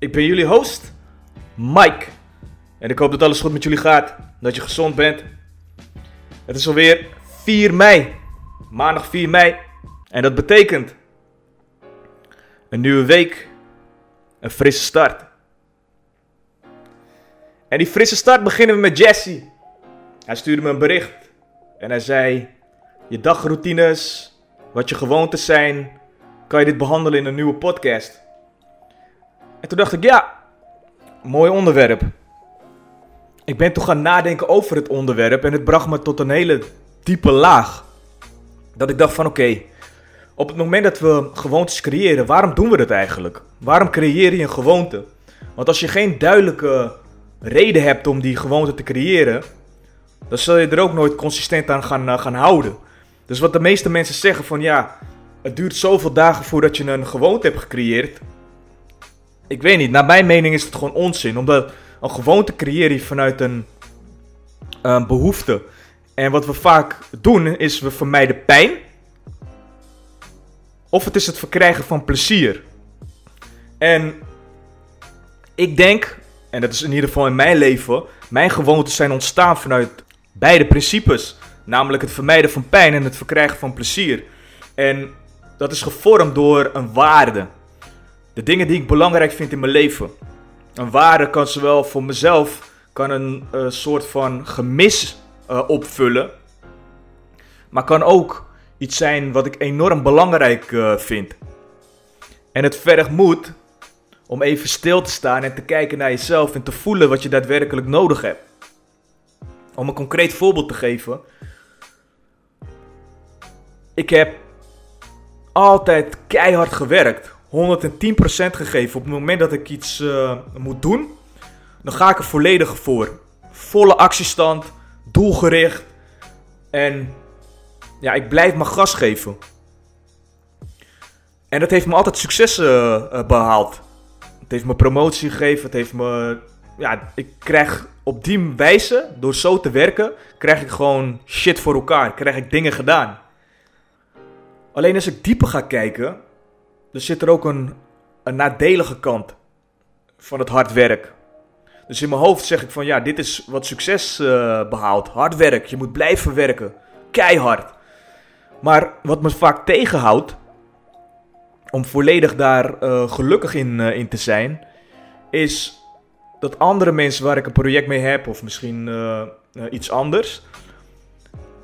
Ik ben jullie host, Mike. En ik hoop dat alles goed met jullie gaat, dat je gezond bent. Het is alweer 4 mei, maandag 4 mei. En dat betekent een nieuwe week, een frisse start. En die frisse start beginnen we met Jesse. Hij stuurde me een bericht en hij zei: Je dagroutines, wat je gewoontes zijn, kan je dit behandelen in een nieuwe podcast? En toen dacht ik: Ja, mooi onderwerp. Ik ben toen gaan nadenken over het onderwerp en het bracht me tot een hele diepe laag. Dat ik dacht van oké, op het moment dat we gewoontes creëren, waarom doen we dat eigenlijk? Waarom creëer je een gewoonte? Want als je geen duidelijke reden hebt om die gewoonte te creëren, dan zul je er ook nooit consistent aan gaan, uh, gaan houden. Dus wat de meeste mensen zeggen van ja, het duurt zoveel dagen voordat je een gewoonte hebt gecreëerd. Ik weet niet, naar mijn mening is het gewoon onzin. Omdat een gewoonte creëer je vanuit een, een behoefte. En wat we vaak doen is we vermijden pijn. Of het is het verkrijgen van plezier. En ik denk, en dat is in ieder geval in mijn leven, mijn gewoontes zijn ontstaan vanuit beide principes. Namelijk het vermijden van pijn en het verkrijgen van plezier. En dat is gevormd door een waarde. De dingen die ik belangrijk vind in mijn leven. Een waarde kan zowel voor mezelf kan een uh, soort van gemis uh, opvullen. Maar kan ook iets zijn wat ik enorm belangrijk uh, vind. En het vergt moed om even stil te staan en te kijken naar jezelf en te voelen wat je daadwerkelijk nodig hebt. Om een concreet voorbeeld te geven. Ik heb altijd keihard gewerkt. 110% gegeven. Op het moment dat ik iets uh, moet doen, dan ga ik er volledig voor. Volle actiestand, doelgericht. En ja, ik blijf mijn gas geven. En dat heeft me altijd succes uh, behaald. Het heeft me promotie gegeven. Het heeft me. Ja, ik krijg op die wijze, door zo te werken, krijg ik gewoon shit voor elkaar. Krijg ik dingen gedaan. Alleen als ik dieper ga kijken, dan zit er ook een, een nadelige kant van het hard werk. Dus in mijn hoofd zeg ik van ja, dit is wat succes uh, behaalt. Hard werk, je moet blijven werken. Keihard. Maar wat me vaak tegenhoudt om volledig daar uh, gelukkig in, uh, in te zijn, is dat andere mensen waar ik een project mee heb, of misschien iets anders,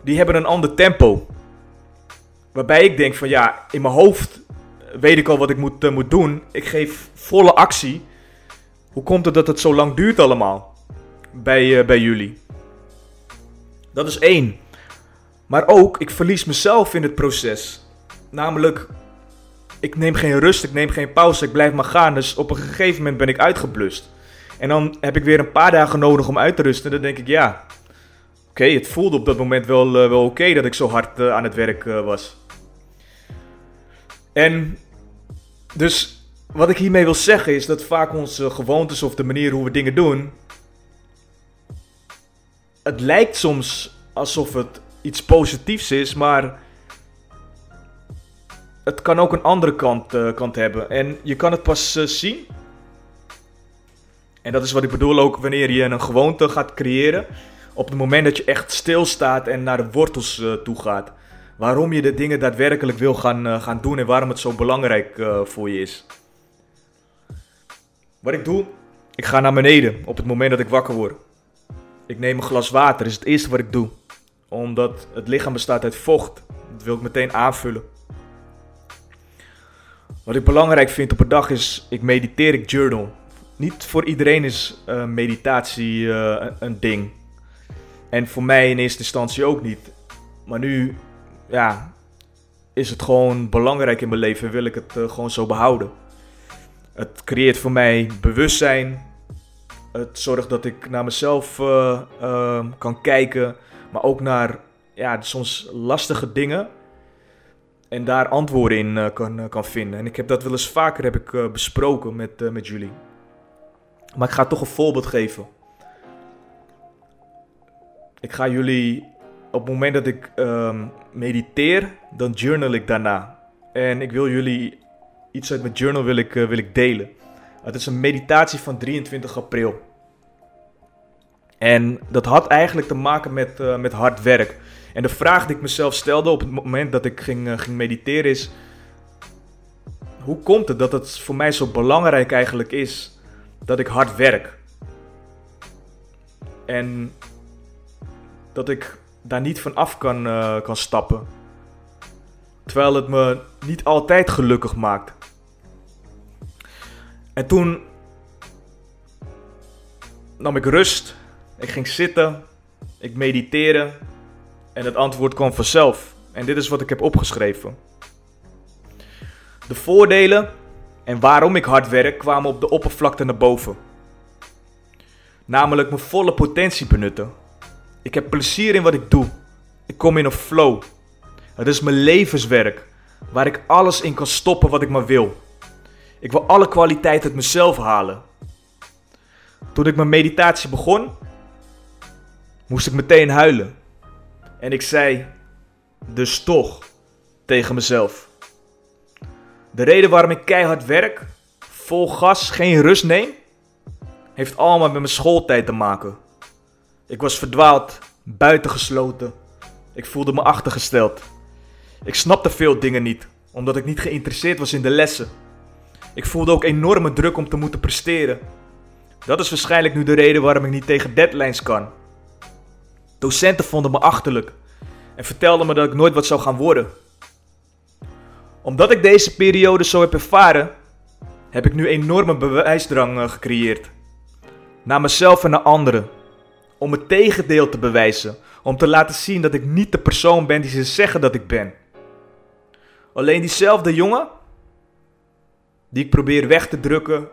die hebben een ander tempo. Waarbij ik denk van ja, in mijn hoofd weet ik al wat ik moet, moet doen. Ik geef volle actie. Hoe komt het dat het zo lang duurt allemaal bij, bij jullie? Dat is één. Maar ook, ik verlies mezelf in het proces. Namelijk, ik neem geen rust, ik neem geen pauze, ik blijf maar gaan. Dus op een gegeven moment ben ik uitgeblust. En dan heb ik weer een paar dagen nodig om uit te rusten. En dan denk ik, ja, oké, het voelde op dat moment wel, uh, wel oké dat ik zo hard aan het werk was. En dus wat ik hiermee wil zeggen is dat vaak onze gewoontes of de manier hoe we dingen doen. Het lijkt soms alsof het iets positiefs is, maar het kan ook een andere kant, uh, kant hebben. En je kan het pas uh, zien. En dat is wat ik bedoel ook wanneer je een gewoonte gaat creëren. Op het moment dat je echt stilstaat en naar de wortels uh, toe gaat. Waarom je de dingen daadwerkelijk wil gaan, gaan doen en waarom het zo belangrijk voor je is. Wat ik doe, ik ga naar beneden op het moment dat ik wakker word. Ik neem een glas water, dat is het eerste wat ik doe. Omdat het lichaam bestaat uit vocht. Dat wil ik meteen aanvullen. Wat ik belangrijk vind op een dag is, ik mediteer, ik journal. Niet voor iedereen is uh, meditatie uh, een ding. En voor mij in eerste instantie ook niet. Maar nu, ja, is het gewoon belangrijk in mijn leven en wil ik het uh, gewoon zo behouden. Het creëert voor mij bewustzijn. Het zorgt dat ik naar mezelf eh, ehm, kan kijken, maar ook naar ja, soms lastige dingen. En daar antwoorden in eh, kan, eh, kan vinden. En ik heb dat wel eens vaker heb ik, eh, besproken met, eh, met jullie. Maar ik ga toch een voorbeeld geven. Ik ga jullie op het moment dat ik ehm, mediteer, dan journal ik daarna. En ik wil jullie iets uit mijn journal wil ik, eh, wil ik delen. Het is een meditatie van 23 april. En dat had eigenlijk te maken met, eh, met hard werk. En de vraag die ik mezelf stelde op het moment dat ik ging, eh, ging mediteren is... Hoe komt het dat het voor mij zo belangrijk eigenlijk is dat ik hard werk? En dat ik daar niet van af kan, eh, kan stappen. Terwijl het me niet altijd gelukkig maakt. En toen nam ik rust. Ik ging zitten. Ik mediteerde. En het antwoord kwam vanzelf. En dit is wat ik heb opgeschreven. De voordelen en waarom ik hard werk kwamen op de oppervlakte naar boven. Namelijk mijn volle potentie benutten. Ik heb plezier in wat ik doe. Ik kom in een flow. Het is mijn levenswerk, waar ik alles in kan stoppen wat ik maar wil. Ik wil alle kwaliteit uit mezelf halen. Toen ik mijn meditatie begon, moest ik meteen huilen. En ik zei, dus toch, tegen mezelf. De reden waarom ik keihard werk, vol gas, geen rust neem, heeft allemaal met mijn schooltijd te maken. Ik was verdwaald, buitengesloten. Ik voelde me achtergesteld. Ik snapte veel dingen niet, omdat ik niet geïnteresseerd was in de lessen. Ik voelde ook enorme druk om te moeten presteren. Dat is waarschijnlijk nu de reden waarom ik niet tegen deadlines kan. Docenten vonden me achterlijk en vertelden me dat ik nooit wat zou gaan worden. Omdat ik deze periode zo heb ervaren, heb ik nu enorme bewijsdrang eh, gecreëerd. Naar mezelf en naar anderen. Om het tegendeel te bewijzen. Om te laten zien dat ik niet de persoon ben die ze zeggen dat ik ben. Alleen diezelfde jongen, die ik probeer weg te drukken,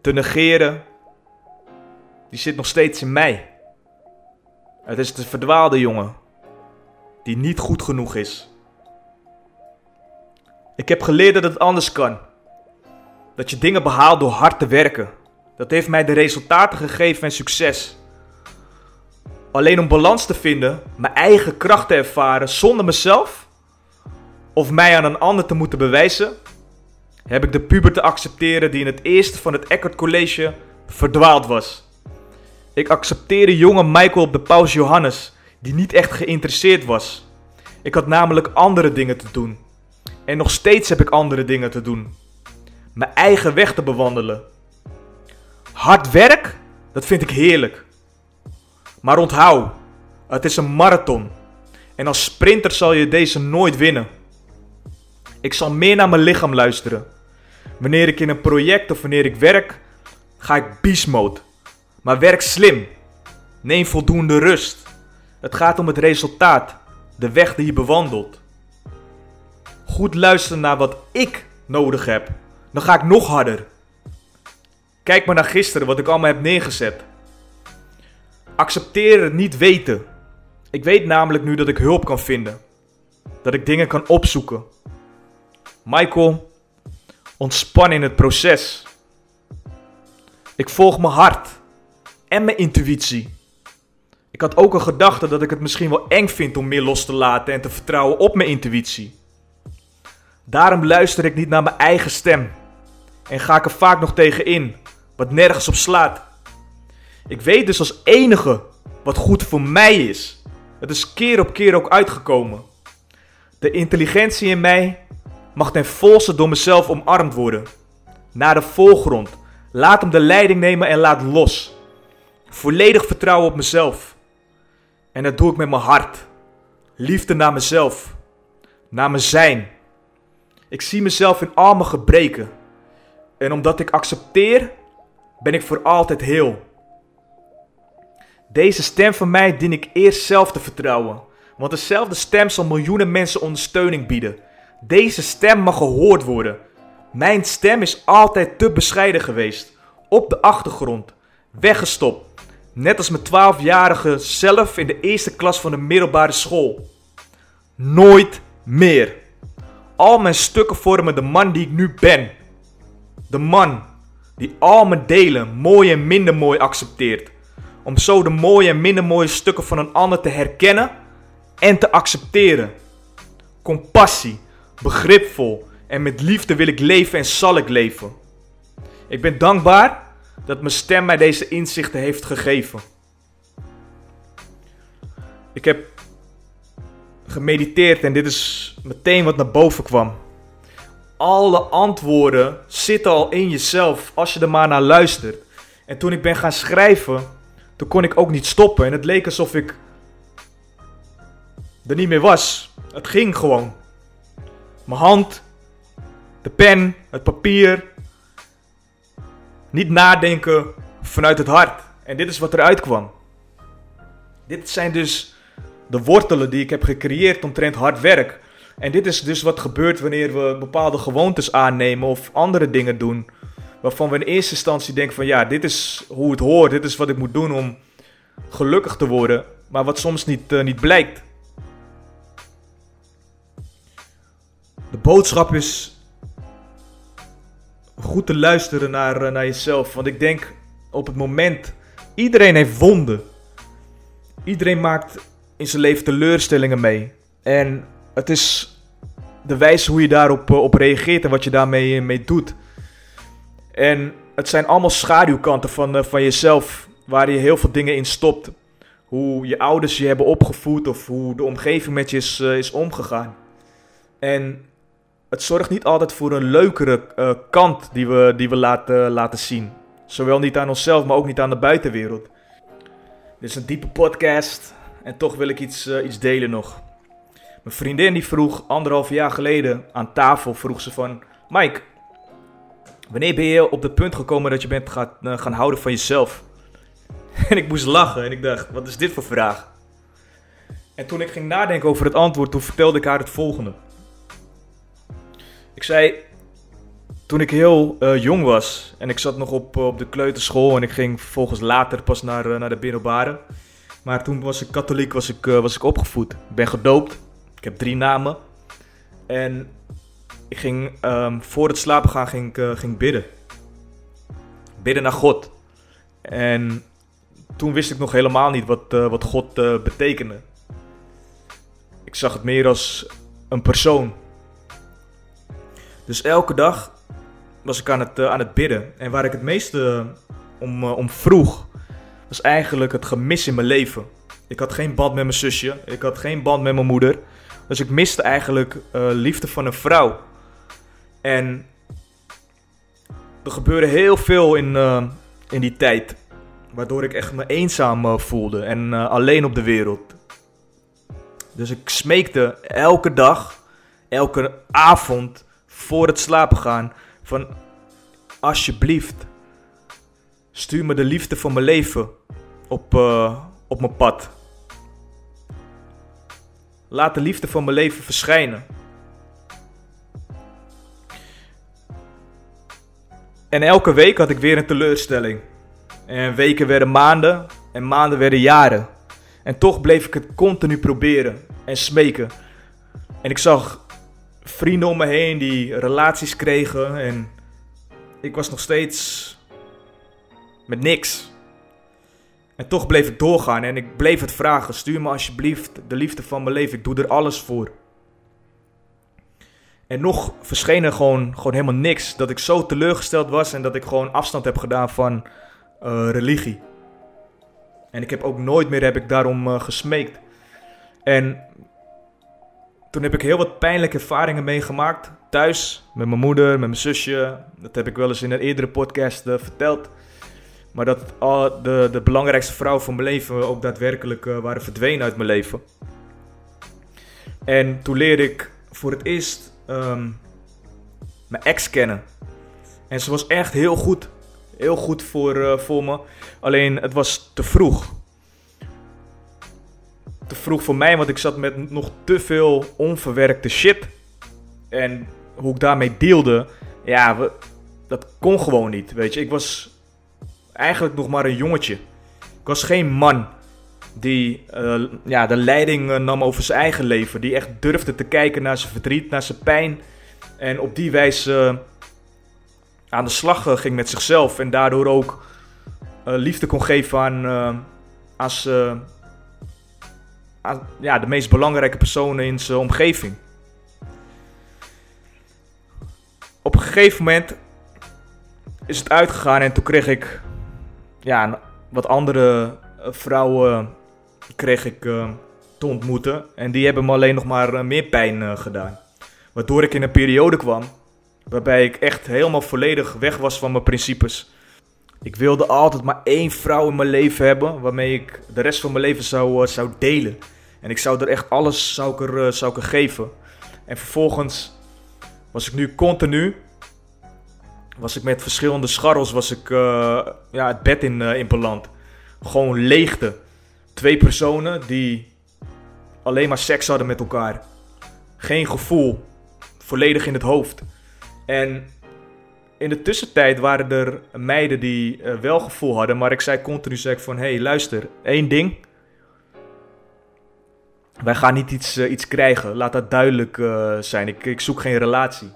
te negeren, die zit nog steeds in mij. Het is de verdwaalde jongen, die niet goed genoeg is. Ik heb geleerd dat het anders kan. Dat je dingen behaalt door hard te werken. Dat heeft mij de resultaten gegeven en succes. Alleen om balans te vinden, mijn eigen kracht te ervaren zonder mezelf of mij aan een ander te moeten bewijzen, heb ik de puber te accepteren die in het eerste van het Eckert College verdwaald was. Ik accepteerde jonge Michael op de paus Johannes, die niet echt geïnteresseerd was. Ik had namelijk andere dingen te doen. En nog steeds heb ik andere dingen te doen. Mijn eigen weg te bewandelen. Hard werk, dat vind ik heerlijk. Maar onthoud, het is een marathon. En als sprinter zal je deze nooit winnen. Ik zal meer naar mijn lichaam luisteren. Wanneer ik in een project of wanneer ik werk, ga ik beast mode. Maar werk slim. Neem voldoende rust. Het gaat om het resultaat, de weg die je bewandelt. Goed luisteren naar wat ik nodig heb. Dan ga ik nog harder. Kijk maar naar gisteren, wat ik allemaal heb neergezet. Accepteer het niet weten. Ik weet namelijk nu dat ik hulp kan vinden. Dat ik dingen kan opzoeken. Michael, ontspan in het proces. Ik volg mijn hart en mijn intuïtie. Ik had ook een gedachte dat ik het misschien wel eng vind om meer los te laten en te vertrouwen op mijn intuïtie. Daarom luister ik niet naar mijn eigen stem en ga ik er vaak nog tegen in, wat nergens op slaat. Ik weet dus als enige wat goed voor mij is. Het is keer op keer ook uitgekomen. De intelligentie in mij mag ten volste door mezelf omarmd worden. Naar de voorgrond. Laat hem de leiding nemen en laat los. Volledig vertrouwen op mezelf. En dat doe ik met mijn hart. Liefde naar mezelf. Naar mijn zijn. Ik zie mezelf in al mijn gebreken. En omdat ik accepteer, ben ik voor altijd heel. Deze stem van mij dien ik eerst zelf te vertrouwen. Want dezelfde stem zal miljoenen mensen ondersteuning bieden. Deze stem mag gehoord worden. Mijn stem is altijd te bescheiden geweest. Op de achtergrond. Weggestopt. Net als mijn 12-jarige zelf in de eerste klas van de middelbare school. Nooit meer. Al mijn stukken vormen de man die ik nu ben. De man die al mijn delen, mooi en minder mooi, accepteert. Om zo de mooie en minder mooie stukken van een ander te herkennen en te accepteren. Compassie, begripvol en met liefde wil ik leven en zal ik leven. Ik ben dankbaar dat mijn stem mij deze inzichten heeft gegeven. Ik heb gemediteerd en dit is meteen wat naar boven kwam. Alle antwoorden zitten al in jezelf als je er maar naar luistert. En toen ik ben gaan schrijven, toen kon ik ook niet stoppen. En het leek alsof ik er niet meer was. Het ging gewoon. Mijn hand, de pen, het papier. Niet nadenken vanuit het hart. En dit is wat eruit kwam. Dit zijn dus de wortelen die ik heb gecreëerd omtrent hard werk. En dit is dus wat gebeurt wanneer we bepaalde gewoontes aannemen of andere dingen doen. Waarvan we in eerste instantie denken van ja, dit is hoe het hoort, dit is wat ik moet doen om gelukkig te worden. Maar wat soms niet, uh, niet blijkt. De boodschap is goed te luisteren naar, uh, naar jezelf. Want ik denk op het moment, iedereen heeft wonden. Iedereen maakt in zijn leven teleurstellingen mee. En het is de wijze hoe je daarop uh, op reageert en wat je daarmee mee doet. En het zijn allemaal schaduwkanten van, uh, van jezelf, waar je heel veel dingen in stopt. Hoe je ouders je hebben opgevoed of hoe de omgeving met je is, uh, is omgegaan. En het zorgt niet altijd voor een leukere kant die we, die we laten, laten zien. Zowel niet aan onszelf, maar ook niet aan de buitenwereld. Dit is een diepe podcast en toch wil ik iets, iets delen nog. Mijn vriendin die vroeg anderhalf jaar geleden aan tafel, vroeg ze van... Mike, wanneer ben je op het punt gekomen dat je bent gaan, uh, gaan houden van jezelf? En ik moest lachen en ik dacht, wat is dit voor vraag? En toen ik ging nadenken over het antwoord, toen vertelde ik haar het volgende. Ik zei, toen ik heel uh, jong was en ik zat nog op, uh, op de kleuterschool en ik ging vervolgens later pas naar, naar de middelbare. Maar toen was ik katholiek, was ik, was ik opgevoed. Ik ben gedoopt. Ik heb drie namen. En ik ging um, voor het slapen gaan ging, uh, ging bidden. Bidden naar God. En toen wist ik nog helemaal niet wat, uh, wat God uh, betekende. Ik zag het meer als een persoon. Dus elke dag was ik aan het, aan het bidden. En waar ik het meeste om, om vroeg, was eigenlijk het gemis in mijn leven. Ik had geen band met mijn zusje. Ik had geen band met mijn moeder. Dus ik miste eigenlijk liefde van een vrouw. En er gebeurde heel veel in, uh, in die tijd. Waardoor ik echt me eenzaam uh, voelde en alleen op de wereld. Dus ik smeekte elke dag, elke avond voor het slapen gaan van alsjeblieft, stuur me de liefde van mijn leven op, op mijn pad. Laat de liefde van mijn leven verschijnen. En elke week had ik weer een teleurstelling. En weken werden maanden en maanden werden jaren. En toch bleef ik het continu proberen en smeken. En ik zag vrienden om me heen die relaties kregen en ik was nog steeds met niks. En toch bleef ik doorgaan en ik bleef het vragen. Stuur me alsjeblieft de liefde van mijn leven. Ik doe er alles voor. En nog verscheen er gewoon, gewoon helemaal niks. Dat ik zo teleurgesteld was en dat ik gewoon afstand heb gedaan van uh, religie. En ik heb ook nooit meer heb ik daarom uh, gesmeekt. En toen heb ik heel wat pijnlijke ervaringen meegemaakt. Thuis, met mijn moeder, met mijn zusje. Dat heb ik wel eens in een eerdere podcast uh, verteld. Maar dat al de, de belangrijkste vrouwen van mijn leven ook daadwerkelijk waren verdwenen uit mijn leven. En toen leerde ik voor het eerst um, mijn ex kennen. En ze was echt heel goed. Heel goed voor, uh, voor me. Alleen het was te vroeg. Te vroeg voor mij, want ik zat met nog te veel onverwerkte shit. En hoe ik daarmee deelde, ja, we, dat kon gewoon niet, weet je. Ik was eigenlijk nog maar een jongetje. Ik was geen man die eh, ja, de leiding eh, nam over zijn eigen leven. Die echt durfde te kijken naar zijn verdriet, naar zijn pijn. En op die wijze eh, aan de slag ging met zichzelf. En daardoor ook liefde kon geven aan, aan, aan ja, de meest belangrijke personen in zijn omgeving. Op een gegeven moment is het uitgegaan en toen kreeg ik ja, wat andere vrouwen kreeg ik uh, te ontmoeten. En die hebben me alleen nog maar uh, meer pijn uh, gedaan. Waardoor ik in een periode kwam waarbij ik echt helemaal volledig weg was van mijn principes. Ik wilde altijd maar één vrouw in mijn leven hebben waarmee ik de rest van mijn leven zou, zou delen. En ik zou er echt alles zou ik er, zou ik er geven. En vervolgens was ik nu continu was ik met verschillende scharrels was ik, ja, het bed in, in beland. Gewoon leegte twee personen die alleen maar seks hadden met elkaar. Geen gevoel. Volledig in het hoofd. En in de tussentijd waren er meiden die uh, wel gevoel hadden. Maar ik zei continu ik van... Hé, hey, luister. één ding. Wij gaan niet iets, uh, iets krijgen. Laat dat duidelijk uh, zijn. Ik, ik zoek geen relatie.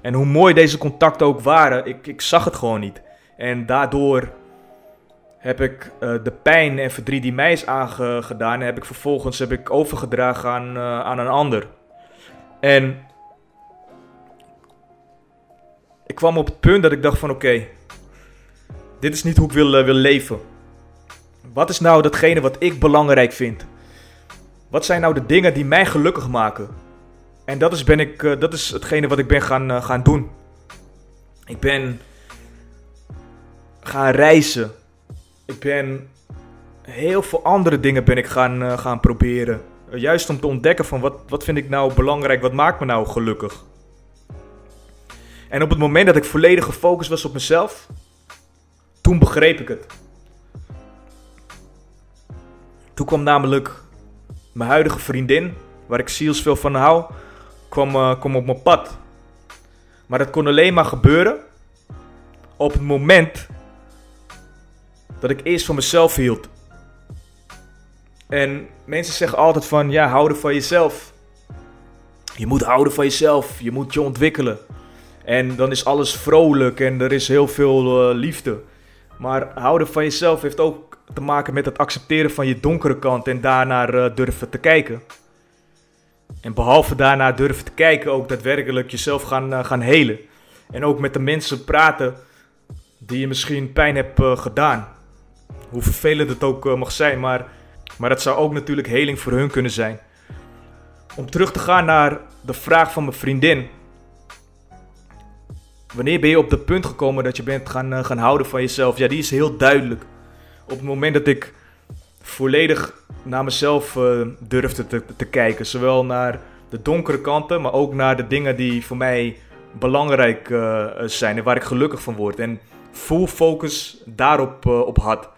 En hoe mooi deze contacten ook waren... Ik, ik zag het gewoon niet. En daardoor heb ik uh, de pijn en verdriet die mij is aangedaan, heb ik vervolgens heb ik overgedragen aan, uh, aan een ander. En ik kwam op het punt dat ik dacht van oké, dit is niet hoe ik wil, uh, wil leven. Wat is nou datgene wat ik belangrijk vind? Wat zijn nou de dingen die mij gelukkig maken? En dat is, ben ik, dat is hetgene wat ik ben gaan, gaan doen. Ik ben gaan reizen. Ik ben heel veel andere dingen ben ik gaan, uh, gaan proberen. Uh, juist om te ontdekken van wat, wat vind ik nou belangrijk, wat maakt me nou gelukkig. En op het moment dat ik volledig gefocust was op mezelf, toen begreep ik het. Toen kwam namelijk mijn huidige vriendin, waar ik zielsveel van hou, kwam, uh, kwam op mijn pad. Maar dat kon alleen maar gebeuren op het moment dat ik eerst van mezelf hield. En mensen zeggen altijd van, ja, houden van jezelf. Je moet houden van jezelf, je moet je ontwikkelen. En dan is alles vrolijk en er is heel veel uh, liefde. Maar houden van jezelf heeft ook te maken met het accepteren van je donkere kant en daarnaar uh, durven te kijken. En behalve daarna durven te kijken, ook daadwerkelijk jezelf gaan, uh, gaan helen. En ook met de mensen praten die je misschien pijn hebt gedaan. Hoe vervelend het ook uh, mag zijn, maar, maar dat zou ook natuurlijk heling voor hun kunnen zijn. Om terug te gaan naar de vraag van mijn vriendin. Wanneer ben je op het punt gekomen dat je bent gaan, uh, gaan houden van jezelf? Ja, die is heel duidelijk. Op het moment dat ik volledig naar mezelf uh, durfde te, te kijken. Zowel naar de donkere kanten, maar ook naar de dingen die voor mij belangrijk zijn en waar ik gelukkig van word. En full focus daarop op had.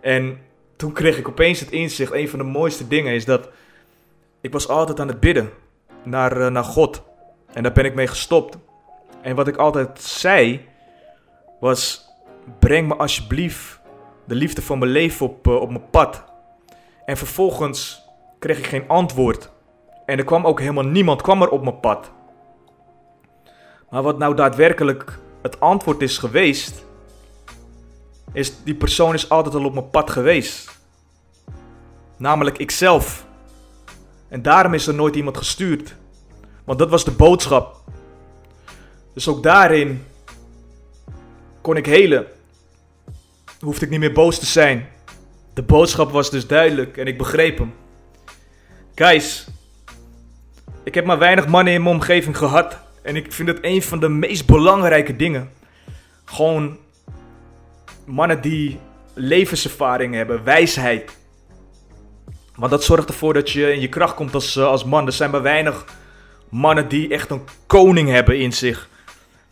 En toen kreeg ik opeens het inzicht. Een van de mooiste dingen is dat ik was altijd aan het bidden naar, uh, naar God. En daar ben ik mee gestopt. En wat ik altijd zei was: breng me alsjeblieft de liefde van mijn leven op, uh, op mijn pad. En vervolgens kreeg ik geen antwoord. En er kwam ook helemaal niemand kwam er op mijn pad. Maar wat nou daadwerkelijk het antwoord is geweest, is die persoon is altijd al op mijn pad geweest. Namelijk ikzelf. En daarom is er nooit iemand gestuurd. Want dat was de boodschap. Dus ook daarin kon ik helen. Hoefde ik niet meer boos te zijn. De boodschap was dus duidelijk en ik begreep hem. Guys, ik heb maar weinig mannen in mijn omgeving gehad. En ik vind het een van de meest belangrijke dingen. Gewoon mannen die levenservaring hebben, wijsheid. Want dat zorgt ervoor dat je in je kracht komt als, eh, als man. Er zijn maar weinig mannen die echt een koning hebben in zich.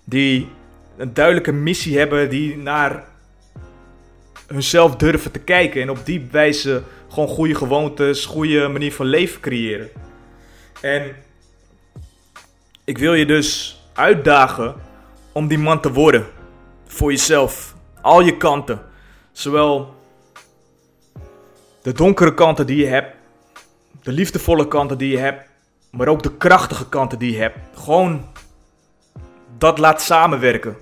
Die een duidelijke missie hebben, die naar hunzelf durven te kijken. En op die wijze gewoon goede gewoontes, goede manier van leven creëren. En ik wil je dus uitdagen om die man te worden. Voor jezelf. Al je kanten. Zowel de donkere kanten die je hebt, de liefdevolle kanten die je hebt, maar ook de krachtige kanten die je hebt. Gewoon dat laat samenwerken.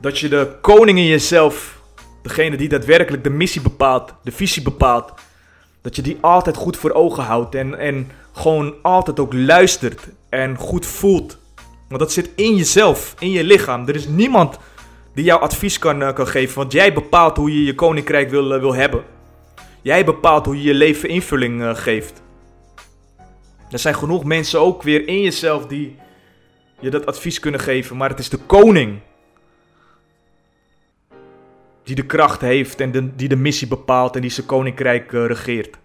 Dat je de koning in jezelf, degene die daadwerkelijk de missie bepaalt, de visie bepaalt, dat je die altijd goed voor ogen houdt en, en gewoon altijd ook luistert en goed voelt. Want dat zit in jezelf, in je lichaam. Er is niemand die jou advies kan, eh, kan geven, want jij bepaalt hoe je je koninkrijk wil, eh, wil hebben. Jij bepaalt hoe je je leven invulling uh, geeft. Er zijn genoeg mensen ook weer in jezelf die je dat advies kunnen geven, maar het is de koning die de kracht heeft en die de missie bepaalt en die zijn koninkrijk regeert.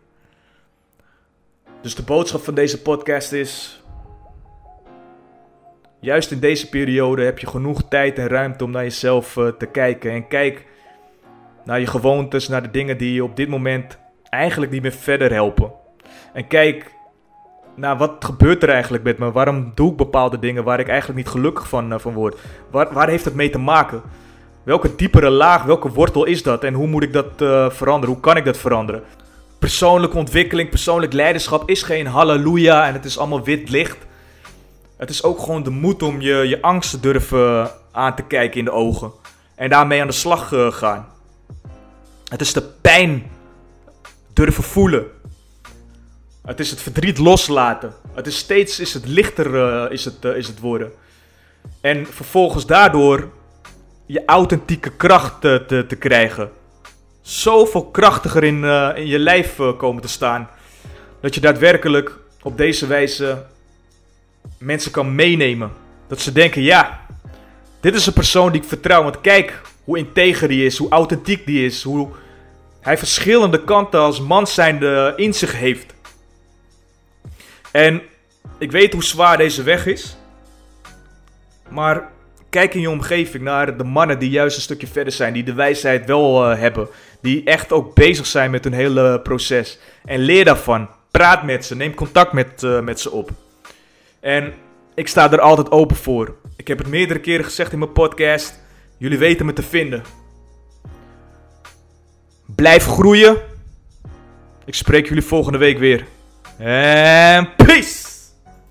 Dus de boodschap van deze podcast is: juist in deze periode heb je genoeg tijd en ruimte om naar jezelf uh, te kijken en kijk naar je gewoontes, naar de dingen die je op dit moment eigenlijk niet meer verder helpen. En kijk naar wat gebeurt er eigenlijk met me? Waarom doe ik bepaalde dingen waar ik eigenlijk niet gelukkig van, uh, van word? Waar, heeft het mee te maken? Welke diepere laag, welke wortel is dat? En hoe moet ik dat uh, veranderen? Hoe kan ik dat veranderen? Persoonlijke ontwikkeling, persoonlijk leiderschap is geen halleluja en het is allemaal wit licht. Het is ook gewoon de moed om je, je angst te durven aan te kijken in de ogen. En daarmee aan de slag uh, gaan. Het is de pijn durven voelen. Het is het verdriet loslaten. Het is steeds is het lichter uh, is het, is het worden. En vervolgens daardoor je authentieke kracht te, te, krijgen. Zoveel krachtiger in, in je lijf komen te staan. Dat je daadwerkelijk op deze wijze mensen kan meenemen. Dat ze denken, ja, dit is een persoon die ik vertrouw. Want kijk hoe integer die is, hoe authentiek die is, hoe hij verschillende kanten als man zijnde in zich heeft. En ik weet hoe zwaar deze weg is. Maar kijk in je omgeving naar de mannen die juist een stukje verder zijn. Die de wijsheid wel uh, hebben. Die echt ook bezig zijn met hun hele proces. En leer daarvan. Praat met ze. Neem contact met, uh, met ze op. En ik sta er altijd open voor. Ik heb het meerdere keren gezegd in mijn podcast. Jullie weten me te vinden. Blijf groeien. Ik spreek jullie volgende week weer. En peace!